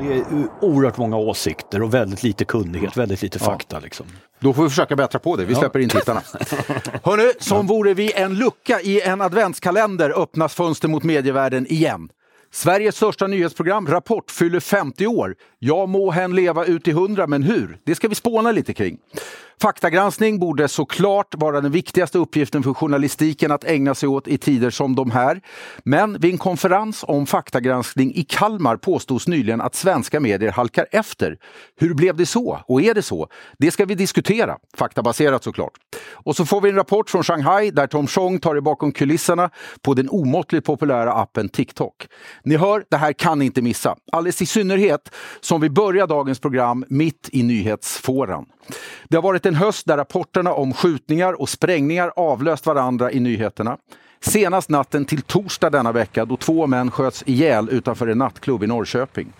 Det är oerhört många åsikter och väldigt lite kunnighet, väldigt lite fakta. Liksom. Då får vi försöka bättra på det. Vi släpper in tittarna. Hörrni, som vore vi en lucka i en adventskalender öppnas fönster mot medievärlden igen. Sveriges största nyhetsprogram Rapport fyller 50 år. Jag må hen leva ut i 100, men hur? Det ska vi spåna lite kring. Faktagranskning borde såklart vara den viktigaste uppgiften för journalistiken att ägna sig åt i tider som de här. Men vid en konferens om faktagranskning i Kalmar påstods nyligen att svenska medier halkar efter. Hur blev det så? Och är det så? Det ska vi diskutera, faktabaserat såklart. Och så får vi en rapport från Shanghai där Tom Chong tar er bakom kulisserna på den omåttligt populära appen TikTok. Ni hör, det här kan ni inte missa. Alldeles i synnerhet som vi börjar dagens program mitt i nyhetsfåran. Det har varit en höst där rapporterna om skjutningar och sprängningar avlöst varandra i nyheterna. Senast natten till torsdag denna vecka då två män sköts ihjäl utanför en nattklubb i Norrköping.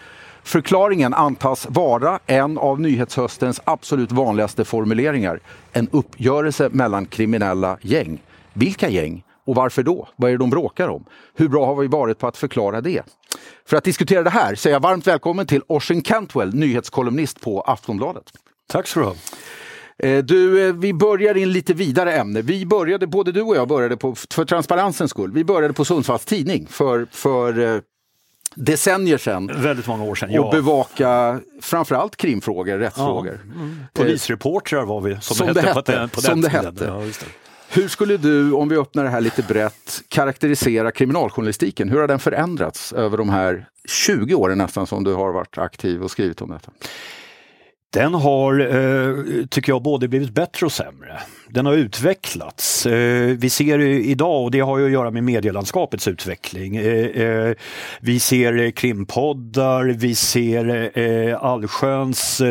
Förklaringen antas vara en av nyhetshöstens absolut vanligaste formuleringar. En uppgörelse mellan kriminella gäng. Vilka gäng? Och varför då? Vad är det de bråkar om? Hur bra har vi varit på att förklara det? För att diskutera det här säger jag varmt välkommen till Oisin Cantwell, nyhetskolumnist på Aftonbladet. Tack så du ha. Eh, Du, eh, vi börjar i en lite vidare ämne. Vi började, både du och jag började på, för transparensens skull, vi började på Sundsvalls Tidning för, för eh, decennier sedan. Väldigt många år sedan, Och ja. bevaka framförallt krimfrågor, rättsfrågor. Polisreportrar var vi, som, Som det det hette, på hette, den, på som den det tiden. hette. Ja. Hur skulle du, om vi öppnar det här lite brett, karaktärisera kriminaljournalistiken? Hur har den förändrats över de här 20 åren nästan som du har varit aktiv och skrivit om detta? Den har, eh, tycker jag, både blivit bättre och sämre. Den har utvecklats. Eh, vi ser idag, och det har ju att göra med medielandskapets utveckling, eh, vi ser krimpoddar, vi ser allsköns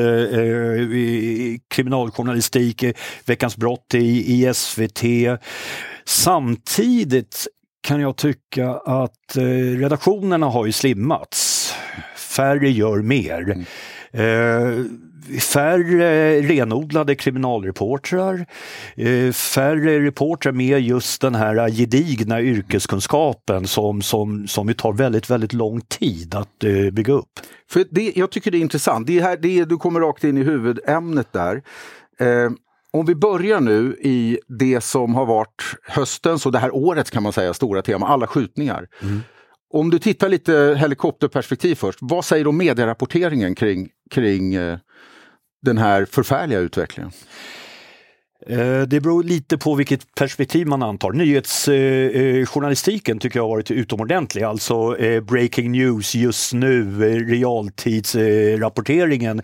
kriminaljournalistik, Veckans brott i, i SVT. Samtidigt kan jag tycka att redaktionerna har ju slimmats. Färre gör mer. Eh, färre renodlade kriminalreportrar, eh, färre reportrar med just den här gedigna yrkeskunskapen som, som, som ju tar väldigt, väldigt lång tid att eh, bygga upp. För det, jag tycker det är intressant. Det är här, det är, du kommer rakt in i huvudämnet där. Eh, om vi börjar nu i det som har varit höstens och det här årets kan man säga stora tema, alla skjutningar. Om du tittar lite helikopterperspektiv först, vad säger om medierapporteringen kring, kring eh, den här förfärliga utvecklingen? Eh, det beror lite på vilket perspektiv man antar. Nyhetsjournalistiken eh, eh, tycker jag har varit utomordentlig, alltså breaking news just nu, realtidsrapporteringen.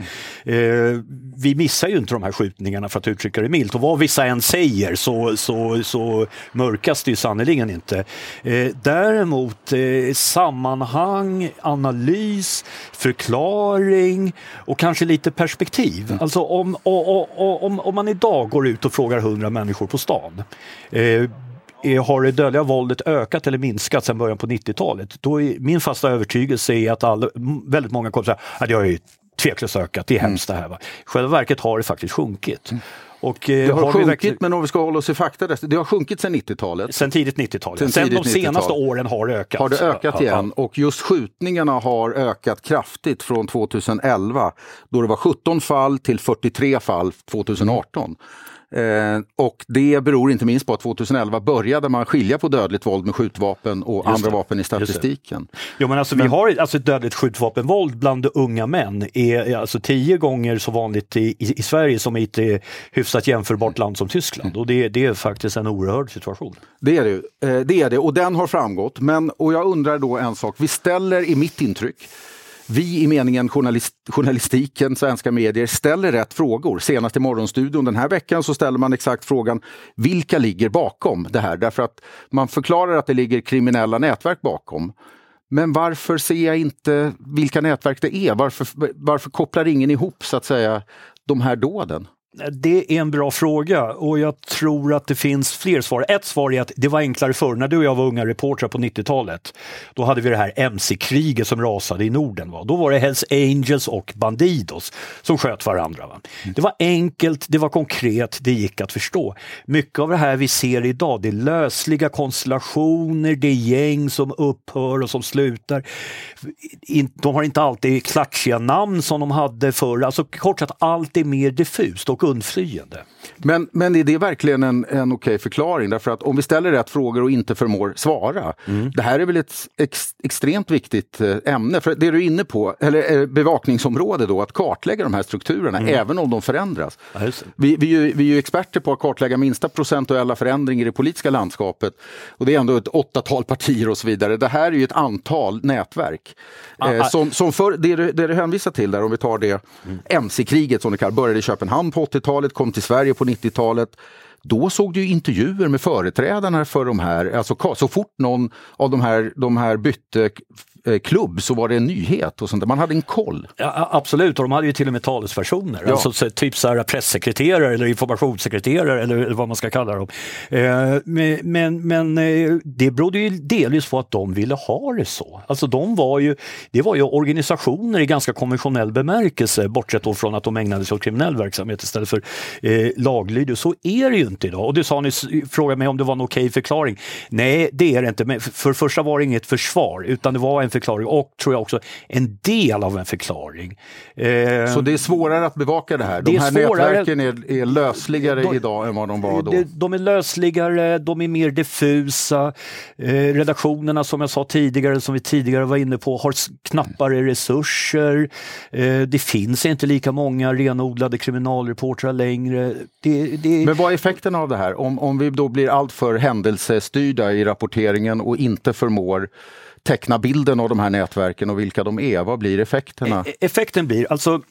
Vi missar ju inte de här skjutningarna för att uttrycka det milt och vad vissa än säger så, så, så mörkas det ju sannerligen inte. Eh, Däremot eh, sammanhang, analys, förklaring och kanske lite perspektiv. Alltså om, och, och, om, om man idag går ut och frågar 100 människor på stan eh, har det dödliga våldet ökat eller minskat sedan början på 90-talet? Då är min fasta övertygelse är att alla, väldigt många kommer säga att det har ju tveklöst ökat, det är hemskt det här. Va? I själva verket har det faktiskt sjunkit. Och, eh, Det har, vi sjunkit, verkligen- men om vi ska hålla oss i fakta, det har sjunkit sedan 90-talet. Sen tidigt 90-tal. Sen Sen, tidigt de senaste 90-tal. åren har det ökat. Har det ökat Ja, igen och just skjutningarna har ökat kraftigt från 2011 då det var 17 fall till 43 fall 2018. Eh, och det beror inte minst på att 2011 började man skilja på dödligt våld med skjutvapen och andra vapen i statistiken. Jo, men alltså, vi har alltså ett dödligt skjutvapenvåld bland unga män är alltså tio gånger så vanligt i, i, i Sverige som i ett eh, hyfsat jämförbart land som Tyskland. Och det, det är faktiskt en oerhörd situation. Det är det, eh, det är det och den har framgått. Men, och jag undrar då en sak, vi ställer i mitt intryck vi i meningen journalist, journalistiken, svenska medier, ställer rätt frågor. Senast i Morgonstudion den här veckan så ställer man exakt frågan vilka ligger bakom det här? Därför att man förklarar att det ligger kriminella nätverk bakom. Men varför ser jag inte vilka nätverk det är? Varför, varför kopplar ingen ihop så att säga de här dåden? Det är en bra fråga och jag tror att det finns fler svar. Ett svar är att det var enklare förr. När du och jag var unga reportrar på 90-talet, då hade vi det här MC-kriget som rasade i Norden. Va? Då var det Hells Angels och Bandidos som sköt varandra. Va? Det var enkelt, det var konkret, det gick att förstå. Mycket av det här vi ser idag, det är lösliga konstellationer, det är gäng som upphör och som slutar. De har inte alltid klatschiga namn som de hade förr. Alltså kort sagt, allt är mer diffust och undflyende. Men, men är det verkligen en, en okej förklaring? Därför att om vi ställer rätt frågor och inte förmår svara. Mm. Det här är väl ett ex, extremt viktigt eh, ämne. För det du är inne på, eller eh, bevakningsområde då, att kartlägga de här strukturerna, mm. även om de förändras. Ja, vi, vi, är ju, vi är ju experter på att kartlägga minsta procentuella förändringar i det politiska landskapet. Och det är ändå ett åttatal partier och så vidare. Det här är ju ett antal nätverk. Ah, eh, ah. som, som för, det, du, det du hänvisar till där, om vi tar det mm. MC-kriget som det kallas, började i Köpenhamn på 80-talet, kom till Sverige på 90-talet. Då såg du intervjuer med företrädarna för de här, alltså så fort någon av de här, de här bytte klubb så var det en nyhet och sånt där. Man hade en koll. Ja, absolut, och de hade ju till och med talespersoner. Ja. Alltså, typ så här pressekreterare eller informationssekreterare eller vad man ska kalla dem. Eh, men, men eh, det berodde ju delvis på att de ville ha det så. Alltså de var ju, det var ju organisationer i ganska konventionell bemärkelse bortsett då från att de ägnade sig åt kriminell verksamhet istället för eh, laglydig. Så är det ju inte idag. Och du sa nyss, frågade mig om det var en okej förklaring. Nej, det är det inte. Men för första var det inget försvar utan det var en förklaring och tror jag också en del av en förklaring. Eh, så det är svårare att bevaka det här? De här svårare, nätverken är, är lösligare de, idag än vad de var då? De, de är lösligare, de är mer diffusa. Eh, redaktionerna som jag sa tidigare, som vi tidigare var inne på, har knappare resurser. Eh, det finns inte lika många renodlade kriminalreportrar längre. Det, det... Men vad är effekten av det här? Om, om vi då blir alltför händelsestyrda i rapporteringen och inte förmår teckna bilden av de här nätverken och vilka de är? Vad blir effekterna? E-, e-, effekten blir alltså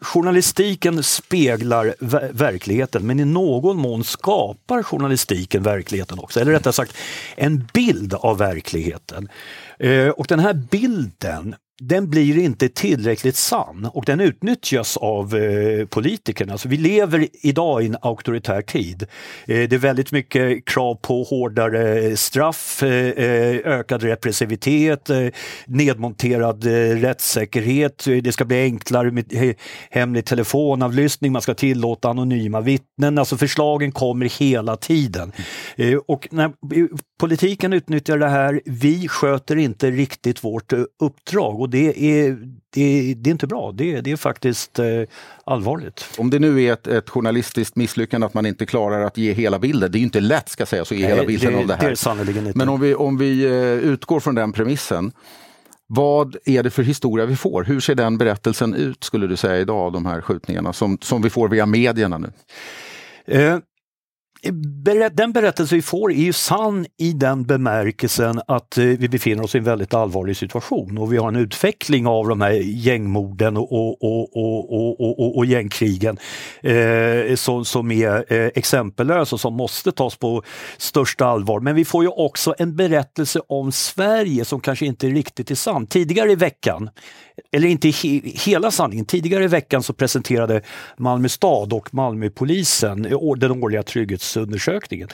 Journalistiken speglar verkligheten men i någon mån skapar journalistiken verkligheten också. Eller rättare sagt en bild av verkligheten. Eh, och den här bilden den blir inte tillräckligt sann och den utnyttjas av eh, politikerna. Alltså vi lever idag i en auktoritär tid. Eh, det är väldigt mycket krav på hårdare straff, eh, eh ökad repressivitet, eh, nedmonterad eh, rättssäkerhet. Det ska bli enklare med eh, hemlig telefonavlyssning, man ska tillåta anonyma vittnen. Alltså förslagen kommer hela tiden. Eh, och när politiken utnyttjar det här, vi sköter inte riktigt vårt uppdrag och det är, det, det är inte bra. Det, det är faktiskt eh, allvarligt. Om det nu är ett, ett, journalistiskt misslyckande att man inte klarar att ge hela bilden, det är ju inte lätt ska sägas att ge hela bilden det, av det här. Det är Men om vi, om vi eh, utgår från den premissen, vad är det för historia vi får? Hur ser den berättelsen ut skulle du säga idag, de här skjutningarna som, som vi får via medierna nu? Eh, den berättelse vi får är ju sann i den bemärkelsen att eh, vi befinner oss i en väldigt allvarlig situation och vi har en utveckling av de här gängmorden och, och, och, och, och gängkrigen eh, som, som är eh, exempellös och som måste tas på största allvar. Men vi får ju också en berättelse om Sverige som kanske inte riktigt är sann. Tidigare i veckan, eller inte he, hela sanningen, tidigare i veckan så presenterade Malmö stad och Malmöpolisen eh, den årliga trygghets hälsoundersökningen.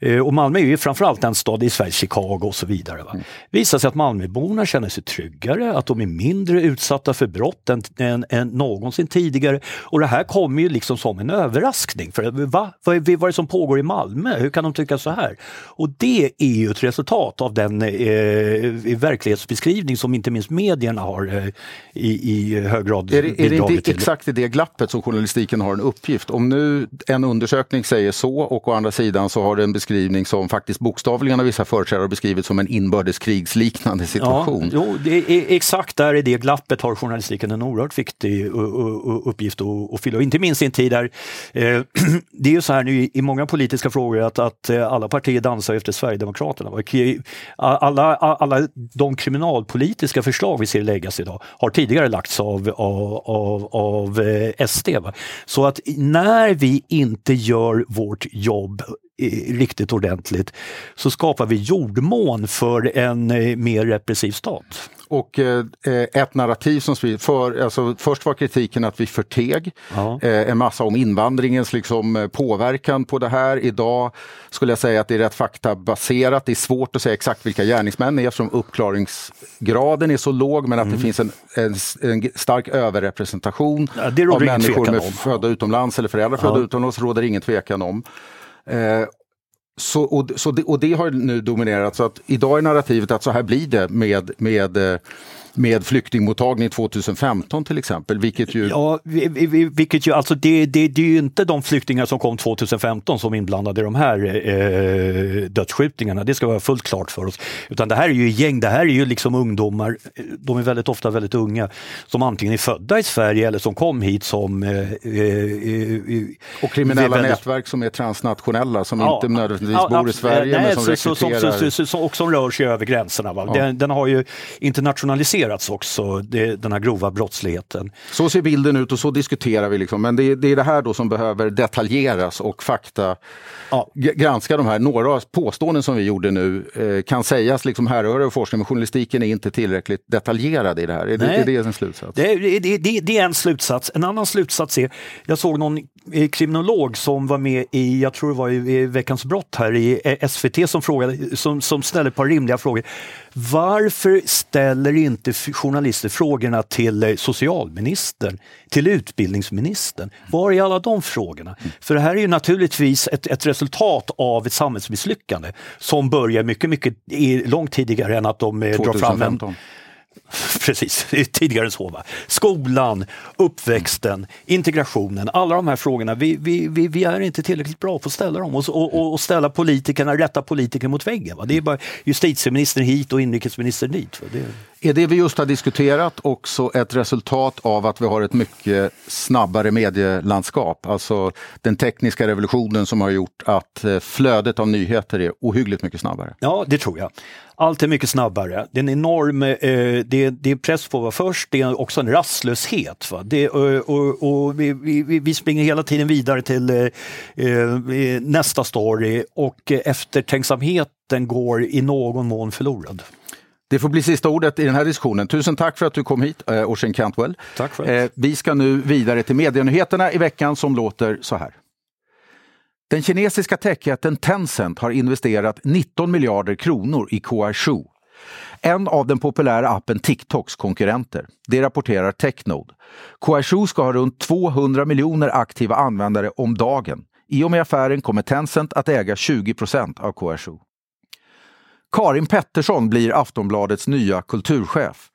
Eh, och Malmö är ju framförallt en stad i Sverige, Chicago och så vidare. Va? Mm. visar sig att Malmöborna känner sig tryggare, att de är mindre utsatta för brott än, än, än någonsin tidigare. Och det här kommer ju liksom som en överraskning. För va? Vad, är, vad är det som pågår i Malmö? Hur kan de tycka så här? Och det är ju ett resultat av den eh, verklighetsbeskrivning som inte minst medierna har eh, i, i hög grad Är det, är det inte exakt i det glappet som journalistiken har en uppgift? Om nu en undersökning säger så och och å andra sidan så har du en beskrivning som faktiskt bokstavligen av vissa företrädare beskrivit som en inbördeskrigsliknande situation. Ja, jo, det är exakt där i det glappet har journalistiken en oerhört viktig uppgift att fylla. Inte minst i en tid där eh, det är ju så här nu i många politiska frågor att, att eh, alla partier dansar efter Sverigedemokraterna. Alla, alla de kriminalpolitiska förslag vi ser läggas idag har tidigare lagts av, av, av, av eh, SD. Va? Så att när vi inte gör vårt jobb riktigt ordentligt så skapar vi jordmån för en eh, mer repressiv stat. Och eh, ett narrativ som sprids, för, alltså, först var kritiken att vi förteg ja. eh, en massa om invandringens liksom, eh, påverkan på det här. Idag skulle jag säga att det är rätt faktabaserat. Det är svårt att säga exakt vilka gärningsmän det är eftersom uppklaringsgraden är så låg men att mm. det finns en, en, en stark överrepresentation ja, av människor med födda utomlands eller föräldrar födda ja. utomlands råder ingen tvekan om. Eh, så, och, så det, och det har nu dominerat, så att idag är narrativet att så här blir det med, med eh, med flyktingmottagning 2015 till exempel, vilket ju... Ja, vilket ju, alltså det, det, det är ju inte de flyktingar som kom 2015 som är inblandade i de här eh, dödsskjutningarna, det ska vara fullt klart för oss. Utan det här är ju gäng, det här är ju liksom ungdomar, de är väldigt ofta väldigt unga, som antingen är födda i Sverige eller som kom hit som... Eh, eh, och kriminella väldigt... nätverk som är transnationella, som ja, inte nödvändigtvis ja, bor i Sverige nej, men som så, rekryterar... Som, som, och som rör sig över gränserna. Va? Ja. Den, den har ju internationaliserats diskuterats också, det, den här grova brottsligheten. Så ser bilden ut och så diskuterar vi. Liksom. Men det, det är det här då som behöver detaljeras och fakta ja. granska de här. Några påståenden som vi gjorde nu eh, kan sägas liksom härröra ur forskning, men journalistiken är inte tillräckligt detaljerad i det här. Är, det, är det en slutsats? Det, det, det, det är en slutsats. En annan slutsats är, jag såg någon eh, kriminolog som var med i, jag tror det var i Veckans brott här i eh, SVT som, frågade, som, som ställde ett par rimliga frågor. Varför ställer inte journalister frågorna till eh, socialministern, till utbildningsministern? Var är alla de frågorna? För det här är ju naturligtvis ett, ett resultat av ett samhällsmisslyckande som börjar mycket, mycket långt tidigare än att de 2015. Drar fram en Precis, tidigare än så. Va? Skolan, uppväxten, integrationen, alla de här frågorna. Vi, vi, vi, vi är inte tillräckligt bra på att ställa dem och, och, och ställa politikerna, rätta politiker mot väggen. Va? Det är bara justitieministern hit och inrikesministern dit. Va? Det... Är det vi just har diskuterat också ett resultat av att vi har ett mycket snabbare medielandskap? Alltså den tekniska revolutionen som har gjort att eh, flödet av nyheter är ohyggligt mycket snabbare? Ja, det tror jag. Allt är mycket snabbare. Det är en enorm eh, det, det är press på att vara först, det är också en rastlöshet. Va? Det, eh, och, och, och vi, vi, vi, springer hela tiden vidare till eh, eh nästa story och eftertänksamheten går i någon mån förlorad. Det får bli sista ordet i den här diskussionen. Tusen tack för att du kom hit, eh, Oisin Cantwell. Tack för eh, vi ska nu vidare till medienyheterna i veckan som låter så här. Den kinesiska techjätten Tencent har investerat 19 miljarder kronor i Kuaishou. En av den populära appen TikToks konkurrenter. Det rapporterar Technode. Kuaishou ska ha runt 200 miljoner aktiva användare om dagen. I och med affären kommer Tencent att äga 20 procent av Kuaishou. Karin Pettersson blir Aftonbladets nya kulturchef.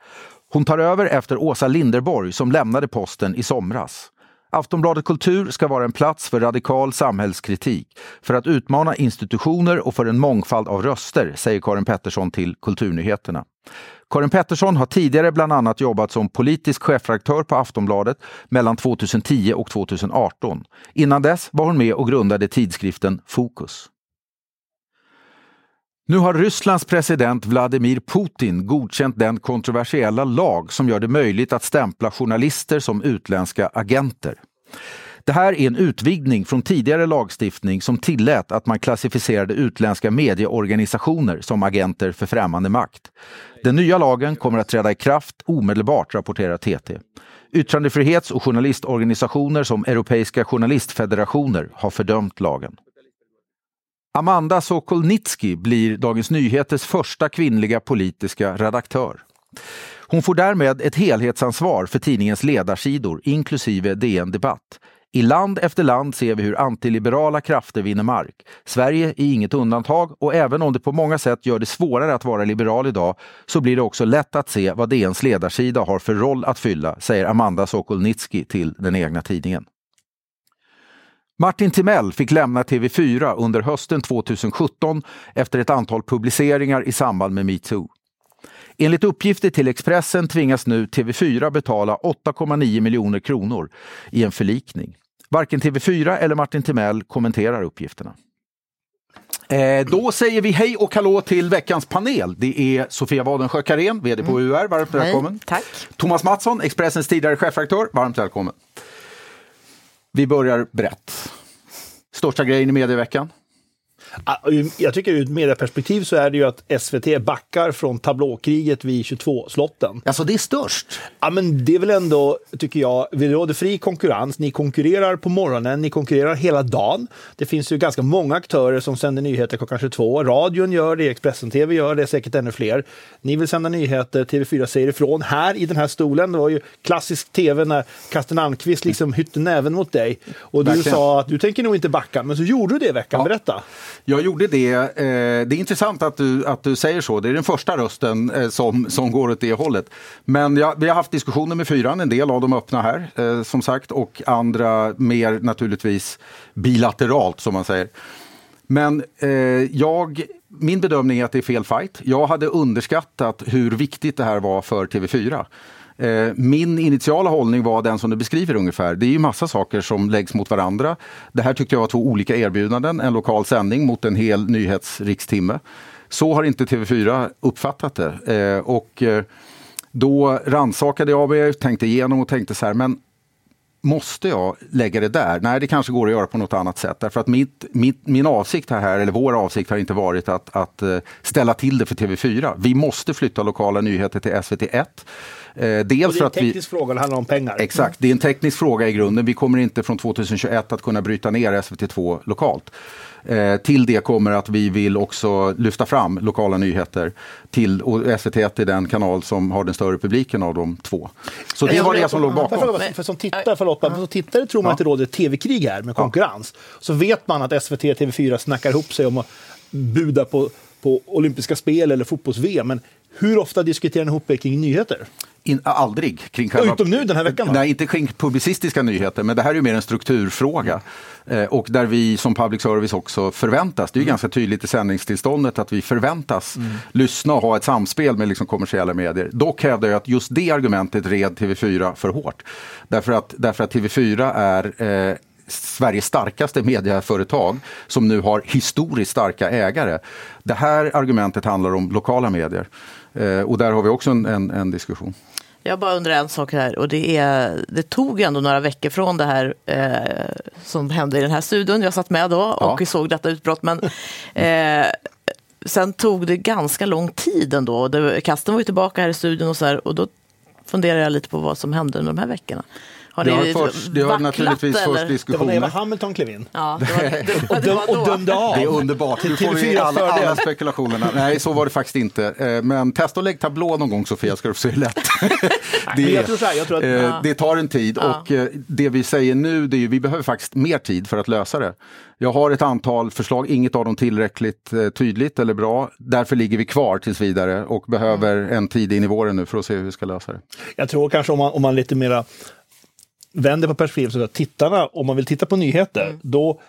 Hon tar över efter Åsa Linderborg som lämnade posten i somras. Aftonbladet Kultur ska vara en plats för radikal samhällskritik, för att utmana institutioner och för en mångfald av röster, säger Karin Pettersson till Kulturnyheterna. Karin Pettersson har tidigare bland annat jobbat som politisk chefredaktör på Aftonbladet mellan 2010 och 2018. Innan dess var hon med och grundade tidskriften Fokus. Nu har Rysslands president Vladimir Putin godkänt den kontroversiella lag som gör det möjligt att stämpla journalister som utländska agenter. Det här är en utvidgning från tidigare lagstiftning som tillät att man klassificerade utländska medieorganisationer som agenter för främmande makt. Den nya lagen kommer att träda i kraft omedelbart, rapporterar TT. Yttrandefrihets och journalistorganisationer som Europeiska journalistfederationer har fördömt lagen. Amanda Sokolnitsky blir Dagens Nyheters första kvinnliga politiska redaktör. Hon får därmed ett helhetsansvar för tidningens ledarsidor, inklusive DN Debatt. I land efter land ser vi hur antiliberala krafter vinner mark. Sverige är inget undantag och även om det på många sätt gör det svårare att vara liberal idag så blir det också lätt att se vad DNs ledarsida har för roll att fylla, säger Amanda Sokolnitsky till den egna tidningen. Martin Timell fick lämna TV4 under hösten 2017 efter ett antal publiceringar i samband med metoo. Enligt uppgifter till Expressen tvingas nu TV4 betala 8,9 miljoner kronor i en förlikning. Varken TV4 eller Martin Timell kommenterar uppgifterna. Eh, då säger vi hej och hallå till veckans panel. Det är Sofia Wadensjö Karén, VD på mm. UR, varmt välkommen. Tack. Thomas Mattsson, Expressens tidigare chefredaktör, varmt välkommen. Vi börjar brett. Största grejen i medieveckan? Jag tycker ur ett medieperspektiv så är det ju att SVT backar från tablåkriget vid 22-slotten. Alltså det är störst? Ja, men det är väl ändå, tycker jag, vi råder fri konkurrens. Ni konkurrerar på morgonen, ni konkurrerar hela dagen. Det finns ju ganska många aktörer som sänder nyheter klockan 22. Radion gör det, Expressen TV gör det, säkert ännu fler. Ni vill sända nyheter, TV4 säger ifrån. Här i den här stolen, det var ju klassisk TV när Karsten Almqvist liksom hytte näven mot dig. Och du Verkligen. sa att du tänker nog inte backa, men så gjorde du det i veckan. Ja. Berätta! Jag gjorde det. Eh, det är intressant att du, att du säger så. Det är den första rösten eh, som, som går åt det hållet. Men jag, vi har haft diskussioner med fyran, en del av dem öppna här eh, som sagt och andra mer naturligtvis bilateralt som man säger. Men eh, jag, min bedömning är att det är fel fight. Jag hade underskattat hur viktigt det här var för TV4. Eh, min initiala hållning var den som du beskriver ungefär. Det är ju massa saker som läggs mot varandra. Det här tyckte jag var två olika erbjudanden. En lokal sändning mot en hel nyhetsrikstimme. Så har inte TV4 uppfattat det. Eh, och eh, då rannsakade jag mig, tänkte igenom och tänkte så här, men Måste jag lägga det där? Nej, det kanske går att göra på något annat sätt. Därför att mitt, mitt, min avsikt här, eller vår avsikt har inte varit att, att ställa till det för TV4. Vi måste flytta lokala nyheter till SVT1. Eh, dels vi... Det är en teknisk fråga, det handlar om pengar. Exakt, det är en teknisk fråga i grunden. Vi kommer inte från 2021 att kunna bryta ner SVT2 lokalt. Eh, till det kommer att vi vill också lyfta fram lokala nyheter. Till, och SVT1 är den kanal som har den större publiken av de två. Så det var det som låg bakom. För, för som, tittare, förlåt, uh som tittare tror man ja. att det råder ett tv-krig här med konkurrens. Så vet man att SVT och TV4 snackar ihop sig om att buda på, på olympiska spel eller fotbolls-VM. Men hur ofta diskuterar ni ihop er kring nyheter? In, aldrig. Kring själva, Utom nu den här veckan? Nej, inte kring publicistiska nyheter, men det här är ju mer en strukturfråga. Eh, och där vi som public service också förväntas, det är ju mm. ganska tydligt i sändningstillståndet att vi förväntas mm. lyssna och ha ett samspel med liksom kommersiella medier. Dock hävdar jag att just det argumentet red TV4 för hårt. Därför att, därför att TV4 är eh, Sveriges starkaste medieföretag som nu har historiskt starka ägare. Det här argumentet handlar om lokala medier. Eh, och där har vi också en, en, en diskussion. Jag bara undrar en sak här och det är, det tog ändå några veckor från det här eh, som hände i den här studion. Jag satt med då och ja. såg detta utbrott. Men eh, sen tog det ganska lång tid ändå. Det, Kasten var ju tillbaka här i studion och så här, och då funderar jag lite på vad som hände under de här veckorna. Har det, har först, det har naturligtvis eller? först diskussioner. Det var när Eva Hamilton klev in. Ja, det var, det, och, döm, och dömde av. Det är underbart. Nu får vi alla, alla spekulationerna. Nej, så var det faktiskt inte. Eh, men testa att lägga tablå någon gång Sofia, ska du få se hur lätt det är. Eh, det tar en tid ja. och eh, det vi säger nu, det är vi behöver faktiskt mer tid för att lösa det. Jag har ett antal förslag, inget av dem tillräckligt tydligt eller bra. Därför ligger vi kvar tills vidare och behöver en tid in i våren nu för att se hur vi ska lösa det. Jag tror kanske om man, om man lite mera vänder på perspektivet så att tittarna, om man vill titta på nyheter, mm. då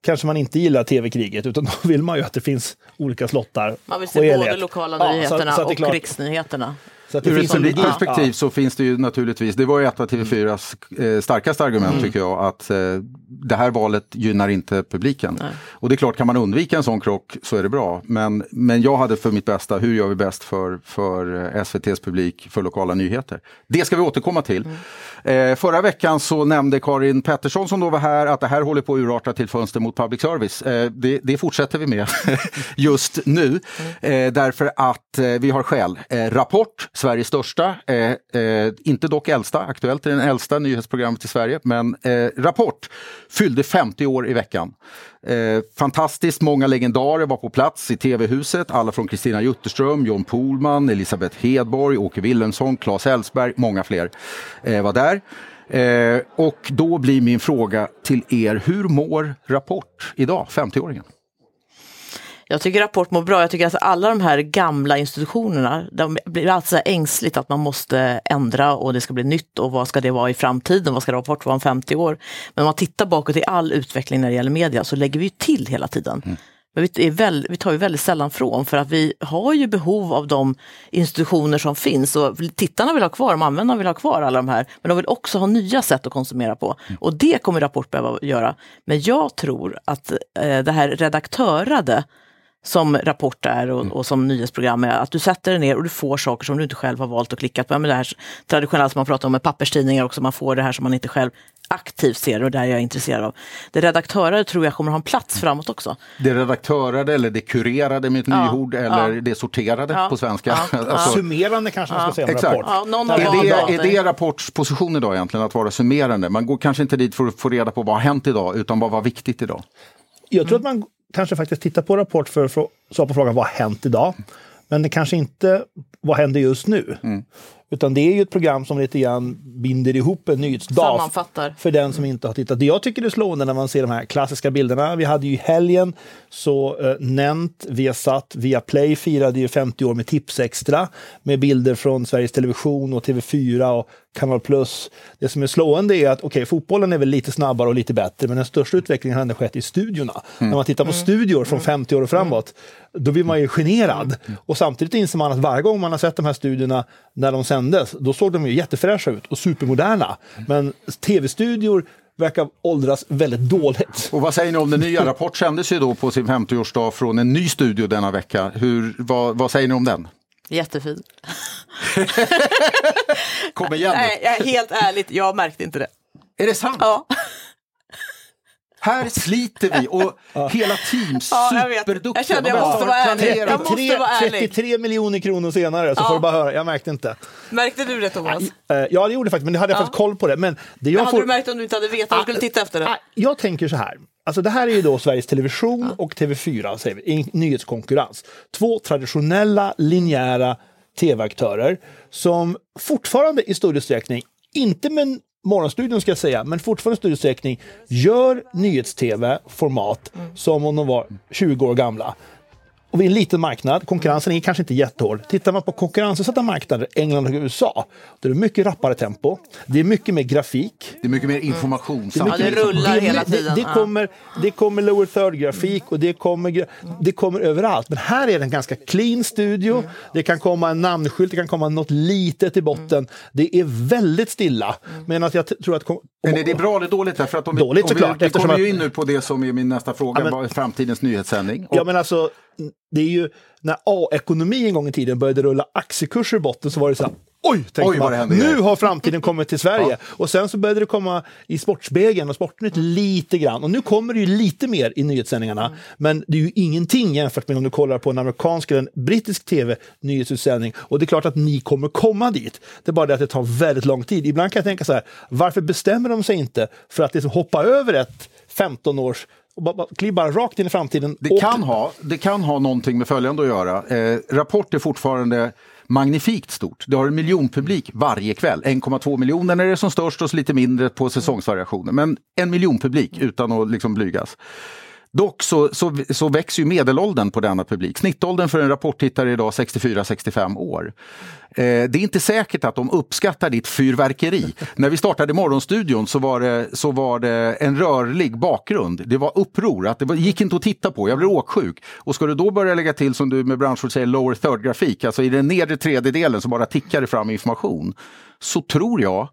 kanske man inte gillar tv-kriget utan då vill man ju att det finns olika slottar. Man vill se både lokala nyheterna ja, så, så och riksnyheterna. Så Ur ett publikt perspektiv ja. så finns det ju naturligtvis, det var ju ett av TV4s eh, starkaste argument mm. tycker jag, att eh, det här valet gynnar inte publiken. Nej. Och det är klart, kan man undvika en sån krock så är det bra. Men, men jag hade för mitt bästa, hur gör vi bäst för, för eh, SVTs publik, för lokala nyheter? Det ska vi återkomma till. Mm. Eh, förra veckan så nämnde Karin Pettersson som då var här att det här håller på att urarta till fönster mot public service. Eh, det, det, fortsätter vi med just nu. Mm. Eh, därför att vi har skäl. Rapport, Sveriges största, eh, eh, inte dock äldsta, Aktuellt är den äldsta nyhetsprogrammet i Sverige, men eh, Rapport fyllde 50 år i veckan. Eh, fantastiskt många legendarer var på plats i TV-huset. Alla från Kristina Jutterström, John Pohlman, Elisabeth Hedborg, Åke Wilhelmsson, Claes Elfsberg, många fler eh, var där. Eh, och då blir min fråga till er, hur mår Rapport idag, 50-åringen? Jag tycker Rapport mår bra. Jag tycker att alla de här gamla institutionerna, de blir alltid så ängsligt att man måste ändra och det ska bli nytt och vad ska det vara i framtiden? Vad ska Rapport vara om 50 år? Men om man tittar bakåt i all utveckling när det gäller media så lägger vi till hela tiden. Mm. Men vi, väl, vi tar ju väldigt sällan från för att vi har ju behov av de institutioner som finns och tittarna vill ha kvar, de användarna vill ha kvar alla de här, men de vill också ha nya sätt att konsumera på. Mm. Och det kommer Rapport behöva göra. Men jag tror att eh, det här redaktörade som Rapport är och, mm. och, som nyhetsprogram är, att du sätter dig ner och du får saker som du inte själv har valt och klickat på. Men det här traditionella som man pratar om med papperstidningar också, man får det här som man inte själv aktivt ser och där jag är intresserad av. Det redaktörer tror jag kommer ha en plats framåt också. Det redaktörade eller det kurerade med ett Ja, nyord eller ja. det sorterade Ja, på svenska. ja, Alltså, Summerande kanske man ska säga om Exakt. rapport. Ja, är, det, är det Rapports position idag egentligen, att vara summerande? Man går kanske inte dit för att få reda på vad har hänt idag, utan vad var viktigt idag? Jag tror att man kanske faktiskt tittar på Rapport för att svara på frågan vad har hänt idag? Men det kanske inte vad händer just nu? Utan det är ju ett program som lite grann binder ihop en nyhetsdag Sammanfattar. för den som inte har tittat. Det jag tycker är slående när man ser de här klassiska bilderna. Vi hade ju i helgen så uh, Nent, Viasat, Viaplay firade ju 50 år med Tipsextra med bilder från Sveriges Television och TV4 och Kanal Plus. Det som är slående är att okej, fotbollen är väl lite snabbare och lite bättre, men den största utvecklingen har ändå skett i studiorna. När man tittar på studior från 50 år och framåt, då blir man ju generad. Och samtidigt inser man att varje gång man har sett de här studierna när de sändes, då såg de ju jättefräscha ut och supermoderna. Men tv-studior verkar åldras väldigt dåligt. Och vad säger ni om den nya? Rapport sändes ju då på sin 50-årsdag från en ny studio denna vecka. Hur, vad, vad säger ni om den? Jättefin. Kom igen. Nej, jag är helt ärligt, jag märkte inte det. Är det sant? Ja. Här sliter vi och hela team Ja, jag vet. superduktiga. Jag kände jag De har måste vara ärlig. Jag måste 33, vara ärlig. 33 miljoner kronor senare så Ja. får du bara höra, jag märkte inte. Märkte du det Thomas? Eh, ja, det gjorde jag faktiskt, men det hade jag Ja. faktiskt koll på det. Men det jag hade får... du märkt om du inte hade vetat och skulle titta efter det? Ah, Jag tänker så här. Alltså det här är ju då Sveriges Television och TV4 säger vi, i nyhetskonkurrens. Två traditionella linjära tv-aktörer som fortfarande i stor utsträckning, inte med Morgonstudion ska jag säga, men fortfarande i stor utsträckning gör nyhets-tv-format som om de var 20 år gamla. Och vi är en liten marknad, konkurrensen är kanske inte jättehård. Tittar man på konkurrensutsatta marknader, England och USA, då är det mycket rappare tempo. Det är mycket mer grafik. Det är mycket mer information. Det mycket det rullar det, hela det, tiden, Det, ja. kommer, det kommer lower third-grafik och det kommer, det kommer överallt. Men här är det en ganska clean studio. Det kan komma en namnskylt, det kan komma något litet i botten. Det är väldigt stilla. Men att jag tror att... kom- Men är det bra eller dåligt? Därför att om vi, Dåligt om vi, såklart, vi eftersom kommer ju in nu på det som är min nästa fråga, Ja, men- vad är framtidens nyhetssändning? Och Ja men alltså, det är ju när A-ekonomi en gång i tiden började rulla aktiekurser i botten så var det så här Oj, tänkte Oj, man, nu här." har framtiden kommit till Sverige. Och sen så började det komma i Sportspegeln och Sportnytt lite grann. Och nu kommer det ju lite mer i nyhetssändningarna. Men det är ju ingenting jämfört med om du kollar på en amerikansk eller en brittisk tv nyhetsutsändning. Och det är klart att ni kommer komma dit. Det är bara det att det tar väldigt lång tid. Ibland kan jag tänka så här, varför bestämmer de sig inte för att liksom hoppa över ett 15 års och bara, kliva bara rakt in i framtiden. Det Och- kan, ha, det kan ha någonting med följande att göra. Eh, Rapport är fortfarande magnifikt stort. Det har en miljonpublik varje kväll. 1,2 miljoner när det är som störst och lite mindre på säsongsvariationer. Men en miljon publik utan att liksom blygas. Dock så, så, så växer ju medelåldern på denna publik. Snittåldern för en rapporttittare idag 64-65 år. Eh, det är inte säkert att de uppskattar ditt fyrverkeri. När vi startade Morgonstudion så var, det, så var det en rörlig bakgrund. Det var uppror, att det var, gick inte att titta på. Jag blev åksjuk. Och ska du då börja lägga till, som du med branschord säger, lower third-grafik, alltså i den nedre tredjedelen så bara tickar fram information, så tror jag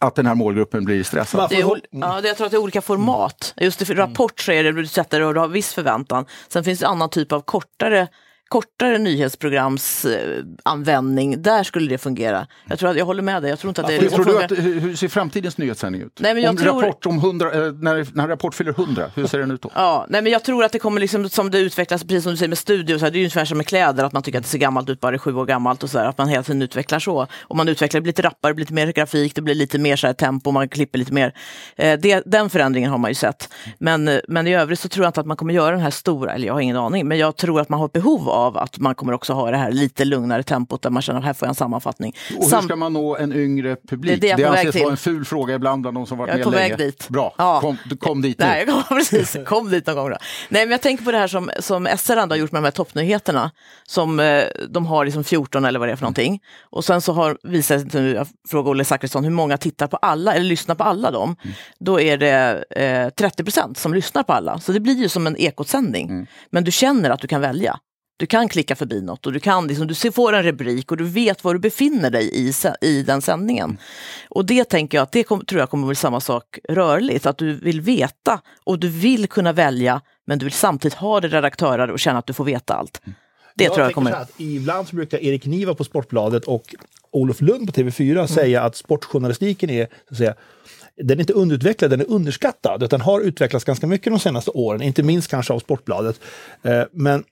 att den här målgruppen blir stressad. Det är, ja, det, jag tror att det är olika format. Just i Rapport så är det du sätter och du har viss förväntan. Sen finns det annan typ av kortare kortare nyhetsprogramsanvändning, användning, där skulle det fungera. Jag tror att jag håller med dig. Jag tror inte att det Hur, tror du att, hur, ser framtidens nyhetssändning ut? Nej, men jag om tror- rapport om 100, eh, när, när Rapport fyller 100, hur ser den ut då? Ja, nej men jag tror att det kommer liksom som det utvecklas, precis som du säger med studio, så här, det är ju ungefär som med kläder, att man tycker att det ser gammalt ut bara det är sju år gammalt och så här, att man hela tiden utvecklar så. Och man utvecklar, det blir lite rappare, det blir lite mer grafik, det blir lite mer så här, tempo, man klipper lite mer. Eh, det, den förändringen har man ju sett. Men, eh, men i övrigt så tror jag inte att man kommer göra den här stora, eller jag har ingen aning, men jag tror att man har behov av att man kommer också ha det här lite lugnare tempot där man känner att här får jag en sammanfattning. Och hur Sam- ska man nå en yngre publik? Det är det anses vara en ful fråga ibland bland de som varit Jag är med på länge. väg dit. Bra, Ja. kom, kom dit nu. Nej, kom, precis. Kom dit någon gång då. Nej, men jag tänker på det här som, som SR har gjort med de här toppnyheterna. Som eh, de har liksom 14 eller vad det är för någonting. Och sen så har visat sig, nu, jag frågar Olle Zachrisson, hur många tittar på alla eller lyssnar på alla dem. Då är det eh, 30 procent som lyssnar på alla. Så det blir ju som en ekotsändning. Men du känner att du kan välja. Du kan klicka förbi något och du kan liksom, du får en rubrik och du vet var du befinner dig i, i den sändningen. Och det tänker jag att det kom, tror jag kommer bli samma sak rörligt, att du vill veta och du vill kunna välja men du vill samtidigt ha det redaktörer och känna att du får veta allt. Det tror jag kommer... så här att ibland så brukar Erik Niva på Sportbladet och Olof Lund på TV4 mm. säga att sportjournalistiken är så att säga, den är inte underutvecklad, den är underskattad. Den har utvecklats ganska mycket de senaste åren, inte minst kanske av Sportbladet. Eh, men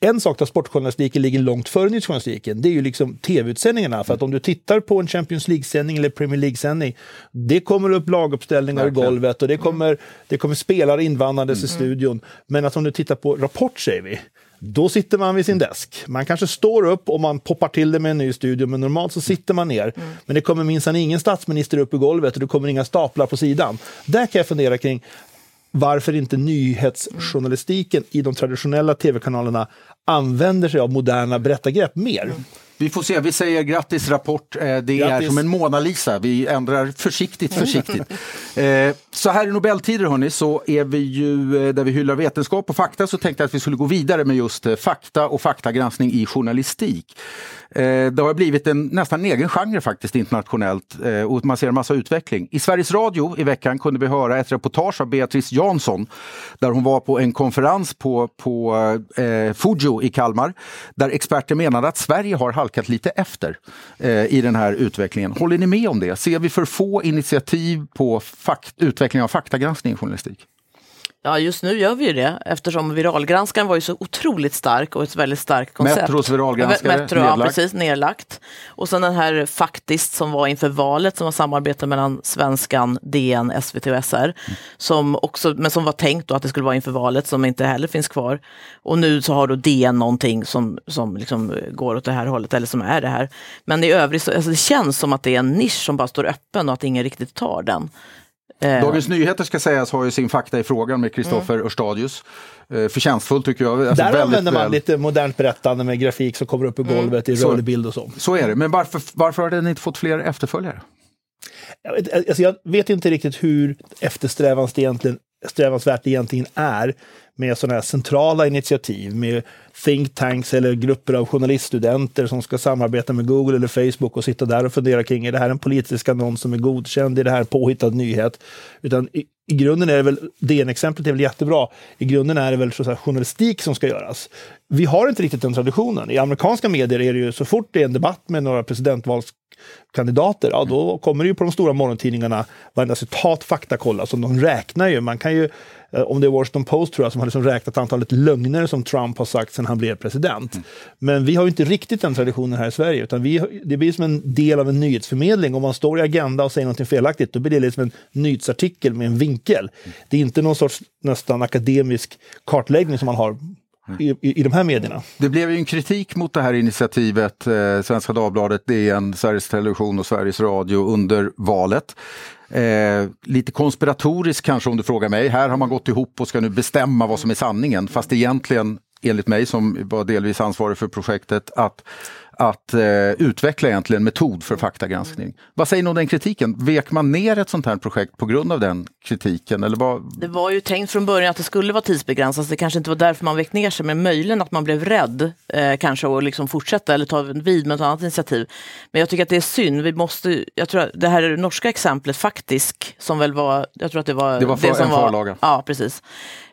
en sak där sportjournalistiken ligger långt före nyhetsjournalistiken, det är ju liksom tv-utsändningarna. För att om du tittar på en Champions League-sändning eller Premier League-sändning, det kommer upp laguppställningar i golvet och det kommer, det kommer spelare invandrandes mm. i studion. Men att om du tittar på Rapport, säger vi, då sitter man vid sin desk. Man kanske står upp och man poppar till det med en ny studio, men normalt så sitter man ner. Mm. Men det kommer minsann ingen statsminister upp i golvet och det kommer inga staplar på sidan. Där kan jag fundera kring varför inte nyhetsjournalistiken i de traditionella tv-kanalerna använder sig av moderna berättargrepp mer. Mm. Vi får se, vi säger grattis Rapport. Eh, det grattis. är som en Mona Lisa, vi ändrar försiktigt, försiktigt. Eh, så här i Nobeltider hörni, så är vi ju eh, där vi hyllar vetenskap och fakta så tänkte jag att vi skulle gå vidare med just fakta och faktagranskning i journalistik. Det har blivit en nästan egen genre faktiskt internationellt och man ser en massa utveckling. I Sveriges Radio i veckan kunde vi höra ett reportage av Beatrice Jansson där hon var på en konferens på, på eh, Fujo i Kalmar där experter menade att Sverige har halkat lite efter eh, i den här utvecklingen. Håller ni med om det? Ser vi för få initiativ på utveckling av faktagranskning i journalistik? Ja, just nu gör vi ju det eftersom viralgranskaren var ju så otroligt stark och ett väldigt starkt koncept. Metros viralgranskare Metro, nedlagt. Ja, precis, nedlagt. Och sen den här Faktiskt som var inför valet som var samarbete mellan Svenskan, DN, SVT och SR. Mm. Som också, men som var tänkt då att det skulle vara inför valet som inte heller finns kvar. Och nu så har då DN någonting som, som liksom går åt det här hållet eller som är det här. Men i övrigt så alltså det känns som att det är en nisch som bara står öppen och att ingen riktigt tar den. Eh. Dagens Nyheter ska sägas har ju sin fakta i frågan med Kristoffer mm. Örstadius. Eh, förtjänstfullt tycker jag. Alltså Där använder man väl... lite modernt berättande med grafik som kommer upp i mm. golvet mm. i rörlig bild och så. Så är det, men varför, varför har den inte fått fler efterföljare? Jag vet, alltså jag vet inte riktigt hur eftersträvansvärt egentligen, eftersträvansvärt egentligen är med sådana här centrala initiativ med think tanks eller grupper av journaliststudenter som ska samarbeta med Google eller Facebook och sitta där och fundera kring, är det här en politisk annons som är godkänd? Är det här en påhittad nyhet? Utan i, grunden är det väl, DN-exemplet är väl jättebra, i grunden är det väl så journalistik som ska göras. Vi har inte riktigt den traditionen. I amerikanska medier är det ju så fort det är en debatt med några presidentvalskandidater, ja då kommer det ju på de stora morgontidningarna varenda citat faktakollas, och de räknar ju. Man kan ju om det är Washington Post tror jag, som har liksom räknat antalet lögner som Trump har sagt sedan han blev president. Mm. Men vi har inte riktigt den traditionen här i Sverige, utan vi, det blir som en del av en nyhetsförmedling. Om man står i Agenda och säger något felaktigt, då blir det liksom en nyhetsartikel med en vinkel. Det är inte någon sorts nästan akademisk kartläggning som man har i, i, de här medierna. Det blev ju en kritik mot det här initiativet, eh, Svenska Dagbladet, DN, Sveriges Television och Sveriges Radio under valet. Eh, lite konspiratoriskt kanske om du frågar mig. Här har man gått ihop och ska nu bestämma vad som är sanningen. Fast egentligen, enligt mig som var delvis ansvarig för projektet, att att eh, utveckla egentligen metod för faktagranskning. Vad säger ni om den kritiken? Vek man ner ett sånt här projekt på grund av den kritiken? Eller vad? Det var ju tänkt från början att det skulle vara tidsbegränsat, det kanske inte var därför man vek ner sig, men möjligen att man blev rädd eh, kanske och liksom fortsätta eller ta vid med ett annat initiativ. Men jag tycker att det är synd, vi måste, jag tror att det här norska exemplet faktiskt, som väl var, jag tror att det var det, var för, det som en var, förlaga. Ja, precis.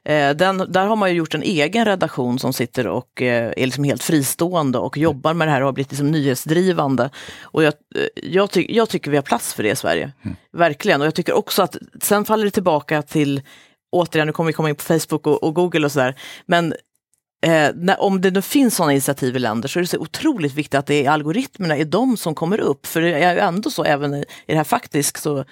Eh, den, där har man ju gjort en egen redaktion som sitter och eh, är liksom helt fristående och jobbar med det här och har blivit liksom nyhetsdrivande. Och jag, eh, jag, ty jag tycker vi har plats för det i Sverige. Mm. Verkligen. Och jag tycker också att sen faller det tillbaka till återigen, nu kommer vi komma in på Facebook och, och Google och sådär, men Eh, när, om det nu finns sådana initiativ i länder så är det så otroligt viktigt att det är algoritmerna är de som kommer upp. För det är ju ändå så även i, i det här faktiskt, så,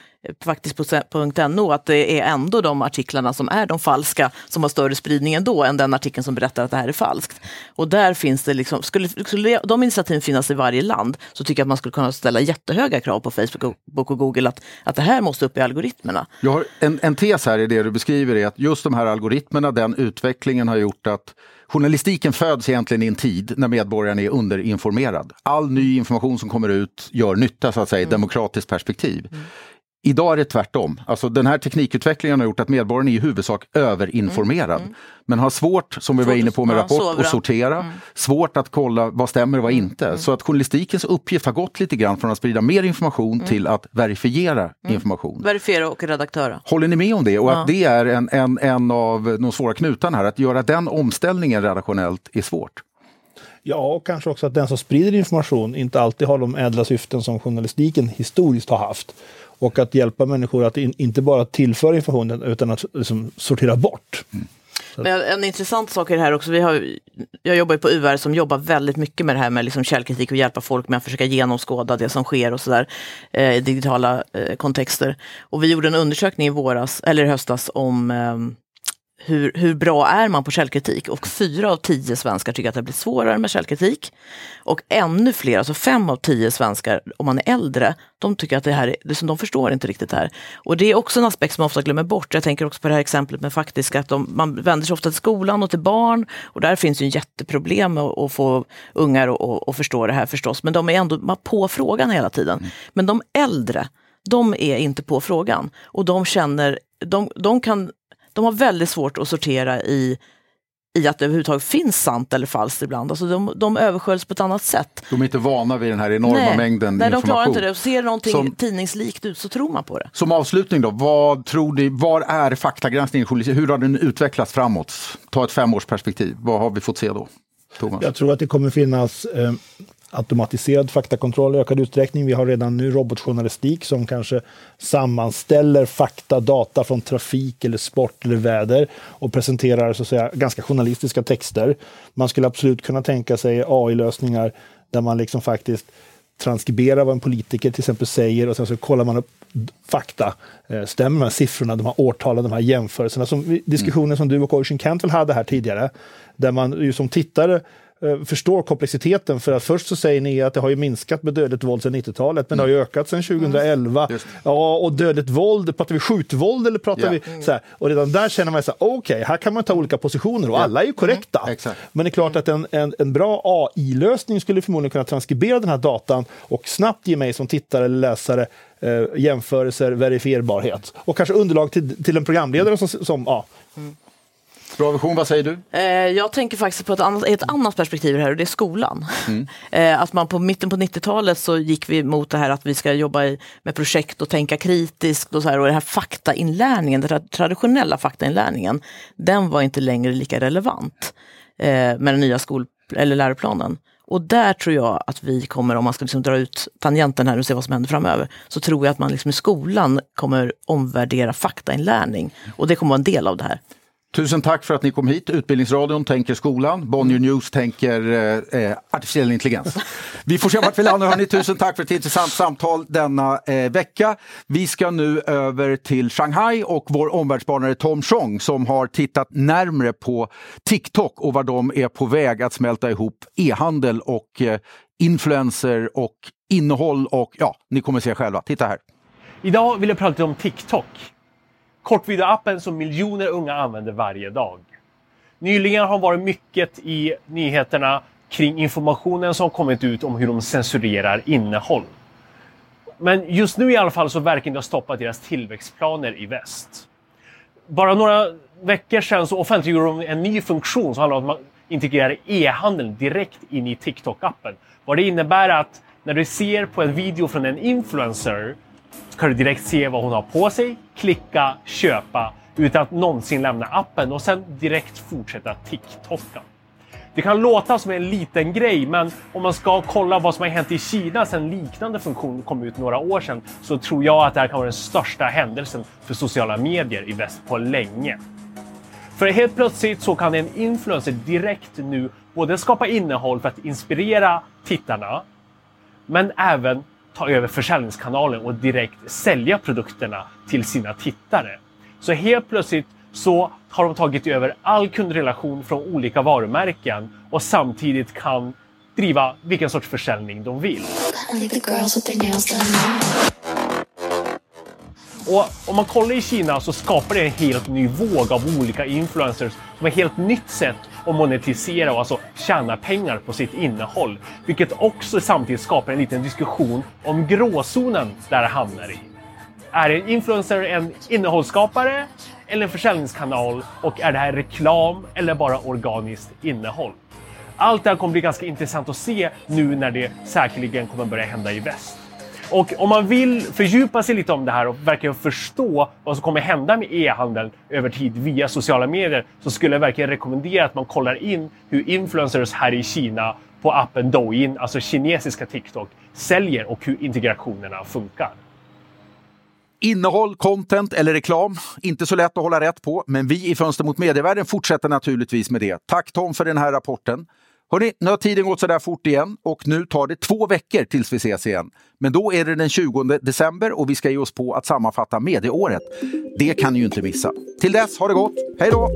faktiskt.no att det är ändå de artiklarna som är de falska som har större spridning ändå än den artikeln som berättar att det här är falskt. Och där finns det liksom, skulle, skulle de initiativen finnas i varje land så tycker jag att man skulle kunna ställa jättehöga krav på Facebook och Google att, att det här måste upp i algoritmerna. Jag har en, en tes här i det du beskriver är att just de här algoritmerna, den utvecklingen har gjort att Journalistiken föds egentligen i en tid när medborgaren är underinformerad. All ny information som kommer ut gör nytta så att säga i mm. demokratiskt perspektiv. Mm. Idag är det tvärtom. Alltså den här teknikutvecklingen har gjort att medborgaren är i huvudsak överinformerad. Mm, mm. Men har svårt, som vi var inne på med Rapport, att sortera. Mm. Svårt att kolla vad stämmer och vad mm, inte. Mm. Så att journalistikens uppgift har gått lite grann från att sprida mer information mm. till att verifiera information. Verifiera och redaktöra. Håller ni med om det? Och ja. att det är en, en, en av de svåra knutarna här. Att göra den omställningen redaktionellt är svårt. Ja, och kanske också att den som sprider information inte alltid har de ädla syften som journalistiken historiskt har haft. Och att hjälpa människor att in, inte bara tillföra informationen utan att liksom, sortera bort. Mm. Men en intressant sak är det här också, vi har, jag jobbar ju på UR som jobbar väldigt mycket med det här med liksom källkritik och hjälpa folk med att försöka genomskåda det som sker och sådär eh, i digitala eh, kontexter. Och vi gjorde en undersökning i våras, eller i höstas om eh, hur, hur bra är man på källkritik? Och fyra av tio svenskar tycker att det blir svårare med källkritik. Och ännu fler, alltså fem av tio svenskar, om man är äldre, de tycker att det här är, de förstår inte riktigt det här. Och det är också en aspekt som man ofta glömmer bort. Jag tänker också på det här exemplet med faktiska, att de, man vänder sig ofta till skolan och till barn. Och där finns ju en jätteproblem med att få ungar att förstå det här förstås. Men de är ändå på frågan hela tiden. Mm. Men de äldre, de är inte på frågan. Och de känner, de, de kan de har väldigt svårt att sortera i i att det överhuvudtaget finns sant eller falskt ibland. Alltså de, de översköljs på ett annat sätt. De är inte vana vid den här enorma nej, mängden nej, information. de klarar inte det. Ser någonting som, tidningslikt ut så tror man på det. Som avslutning då, vad tror ni, var är faktagranskningen? Hur har den utvecklats framåt? Ta ett femårsperspektiv, vad har vi fått se då? Thomas? Jag tror att det kommer finnas eh, automatiserad faktakontroll i ökad utsträckning. Vi har redan nu robotjournalistik som kanske sammanställer fakta, data från trafik eller sport eller väder och presenterar så att säga ganska journalistiska texter. Man skulle absolut kunna tänka sig AI-lösningar där man liksom faktiskt transkriberar vad en politiker till exempel säger och sen så kollar man upp fakta. Eh, stämmer de här siffrorna, de här årtalen, de här jämförelserna? Som diskussionen mm. som du och Ocean Cantwell hade här tidigare, där man ju som tittare förstår komplexiteten för att först så säger ni att det har ju minskat med dödligt våld sedan 90-talet men mm. det har ju ökat sedan 2011. Mm. Ja, och dödligt våld, pratar vi skjutvåld eller pratar ja. vi så här? Och redan där känner man så här, okej, okay, här kan man ta olika positioner och ja. alla är ju korrekta. Mm. Men det är klart att en, en, en bra AI-lösning skulle förmodligen kunna transkribera den här datan och snabbt ge mig som tittare eller läsare eh, jämförelser, verifierbarhet och kanske underlag till, till en programledare som, som ja, mm. Bra vision, vad säger du? Eh, jag tänker faktiskt på ett annat, ett annat perspektiv här och det är skolan. Mm. Eh, att man på mitten på 90-talet så gick vi mot det här att vi ska jobba med projekt och tänka kritiskt och så här och den här faktainlärningen, den traditionella faktainlärningen, den var inte längre lika relevant eh, med den nya skol eller läroplanen. Och där tror jag att vi kommer, om man ska liksom dra ut tangenten här och se vad som händer framöver, så tror jag att man liksom i skolan kommer omvärdera faktainlärning. Och det kommer vara en del av det här. Tusen tack för att ni kom hit. Utbildningsradion tänker skolan, Bonnier News tänker eh, eh, artificiell intelligens. Vi får se vart vi landar. Tusen tack för ett intressant samtal denna eh, vecka. Vi ska nu över till Shanghai och vår omvärldsspanare Tom Chong som har tittat närmre på TikTok och var de är på väg att smälta ihop e-handel och eh, influencer och innehåll och ja, ni kommer se själva. Titta här. Idag vill jag prata lite om TikTok kortvideoappen som miljoner unga använder varje dag. Nyligen har varit mycket i nyheterna kring informationen som kommit ut om hur de censurerar innehåll. Men just nu i alla fall så verkar det ha stoppat deras tillväxtplaner i väst. Bara några veckor sedan så offentliggjorde de en ny funktion som handlar om att man integrerar e-handeln direkt in i TikTok-appen. Vad det innebär att när du ser på en video från en influencer så kan du direkt se vad hon har på sig, klicka, köpa utan att någonsin lämna appen och sen direkt fortsätta TikToka. Det kan låta som en liten grej, men om man ska kolla vad som har hänt i Kina sedan liknande funktion kom ut några år sedan så tror jag att det här kan vara den största händelsen för sociala medier i väst på länge. För helt plötsligt så kan en influencer direkt nu både skapa innehåll för att inspirera tittarna, men även ta över försäljningskanalen och direkt sälja produkterna till sina tittare. Så helt plötsligt så har de tagit över all kundrelation från olika varumärken och samtidigt kan driva vilken sorts försäljning de vill. Och om man kollar i Kina så skapar det en helt ny våg av olika influencers som ett helt nytt sätt att monetisera och alltså tjäna pengar på sitt innehåll. Vilket också samtidigt skapar en liten diskussion om gråzonen där det hamnar i. Är en influencer en innehållsskapare eller en försäljningskanal och är det här reklam eller bara organiskt innehåll? Allt det här kommer bli ganska intressant att se nu när det säkerligen kommer börja hända i väst. Och om man vill fördjupa sig lite om det här och verkligen förstå vad som kommer hända med e-handeln över tid via sociala medier så skulle jag verkligen rekommendera att man kollar in hur influencers här i Kina på appen Douyin, alltså kinesiska TikTok, säljer och hur integrationerna funkar. Innehåll, content eller reklam, inte så lätt att hålla rätt på, men vi i Fönster mot medievärlden fortsätter naturligtvis med det. Tack Tom för den här rapporten. Hörrni, nu har tiden gått sådär fort igen och nu tar det två veckor tills vi ses igen. Men då är det den 20 december och vi ska ge oss på att sammanfatta medieåret. Det kan ni ju inte missa. Till dess, ha det gott! Hej då!